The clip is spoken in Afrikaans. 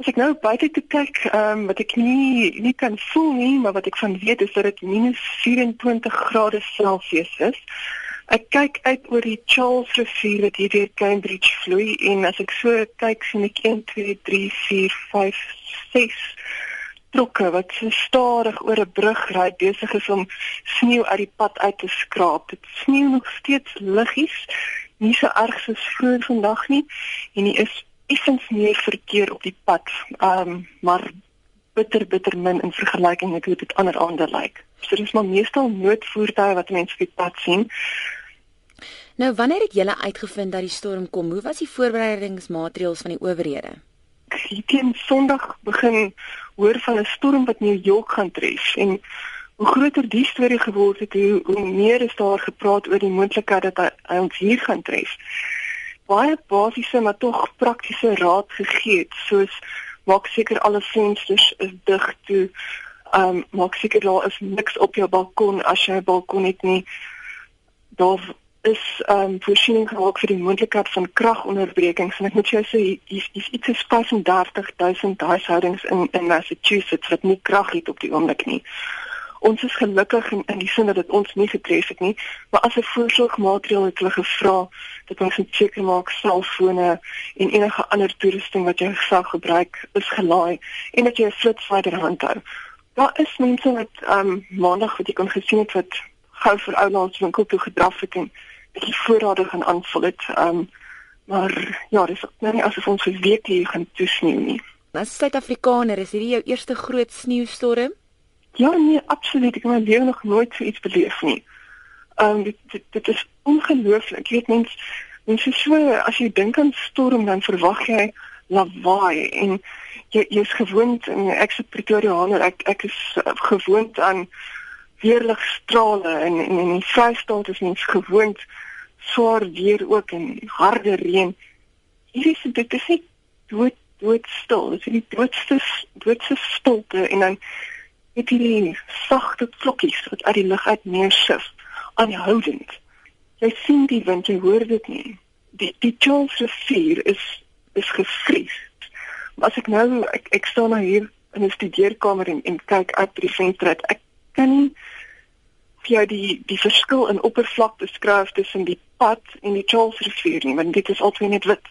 As ek nou buite toe kyk, ehm um, wat ek nie nie kan voel nie, maar wat ek van weet is dat dit -24 grade Celsius is. Ek kyk uit oor die Charles rivier wat hier deur Cambridge vloei en as ek so kyk sien ek 1 2 3 4 5 6 trokke wat so stadig oor 'n brug ry besig is om sneeu uit die pad uit te skraap. Dit sneeu nog steeds liggies, nie so erg soos vroeër vandag nie en hier is effens meer verkeer op die pad. Ehm um, maar bitter bitter min in vergelyking met hoe dit ander aande lyk. So dis maar meestal noodvoertuie wat mense op die pad sien. Nou wanneer het julle uitgevind dat die storm kom? Hoe was die voorbereidingsmaatreëls van die owerhede? Teen Sondag begin hoor van 'n storm wat New York gaan tref en hoe groter die storie geword het, hoe, hoe meer is daar gepraat oor die moontlikheid dat hy, hy ons hier gaan tref baie basiese maar tog praktiese raad gegee soos maak seker alle vensters is dig toe. Ehm um, maak seker daar is niks op jou balkon as jy 'n balkon het nie. Daar is ehm um, voorsiening gemaak vir die moontlikheid van kragonderbrekings en ek moet jou sê hier is iets is 35000 huishoudings in in Massachusetts wat nie krag het op die oomblik nie ons is gelukkig in, in die sin dat dit ons nie getref het nie, maar as 'n voorsorgmaatreël het hulle gevra dat ons seker maak selfone en enige ander toerusting wat jy sou gebruik is gelaai en dat jy 'n flitsvader handhou. Daar is mense wat ehm um, maandag wat jy kon gesien het wat gou vir oulands winkel toe gedraf het en bietjie voorrade gaan aanvul het. Ehm um, maar ja, dis nou nie asof ons geweet hier gaan toesneeu nie. As Suid-Afrikaner is hierdie jou eerste groot sneeustorm? Ja, nee, absoluut. Ek het my lewe nog nooit so iets beleef nie. Ehm um, dit, dit dit is ongelooflik. Jy weet mens mense so as jy dink aan storm dan verwag jy lawaai en jy jy's gewoond en ek se Pretoriaaner ek ek is uh, gewoond aan weerligstrale en en in die Vrystaat is mens gewoond swaar weer ook en harde reën. Hier is dit is net dood doodstil. Dit is die doodste doodste stilte en dan het hierdie sagte vlokkies wat uit die lug uit neersif aanhoudend. Jy sien die wind, jy hoor dit nie. Die die Charles rivier is is gevries. Maar as ek nou ek ek staan nou hier in 'n studeerkamer en en kyk uit by die venster uit, ek kan nie vir jou die die verskil in oppervlak beskryf tussen die pad en die Charles rivier nie, want dit is altyd net wit.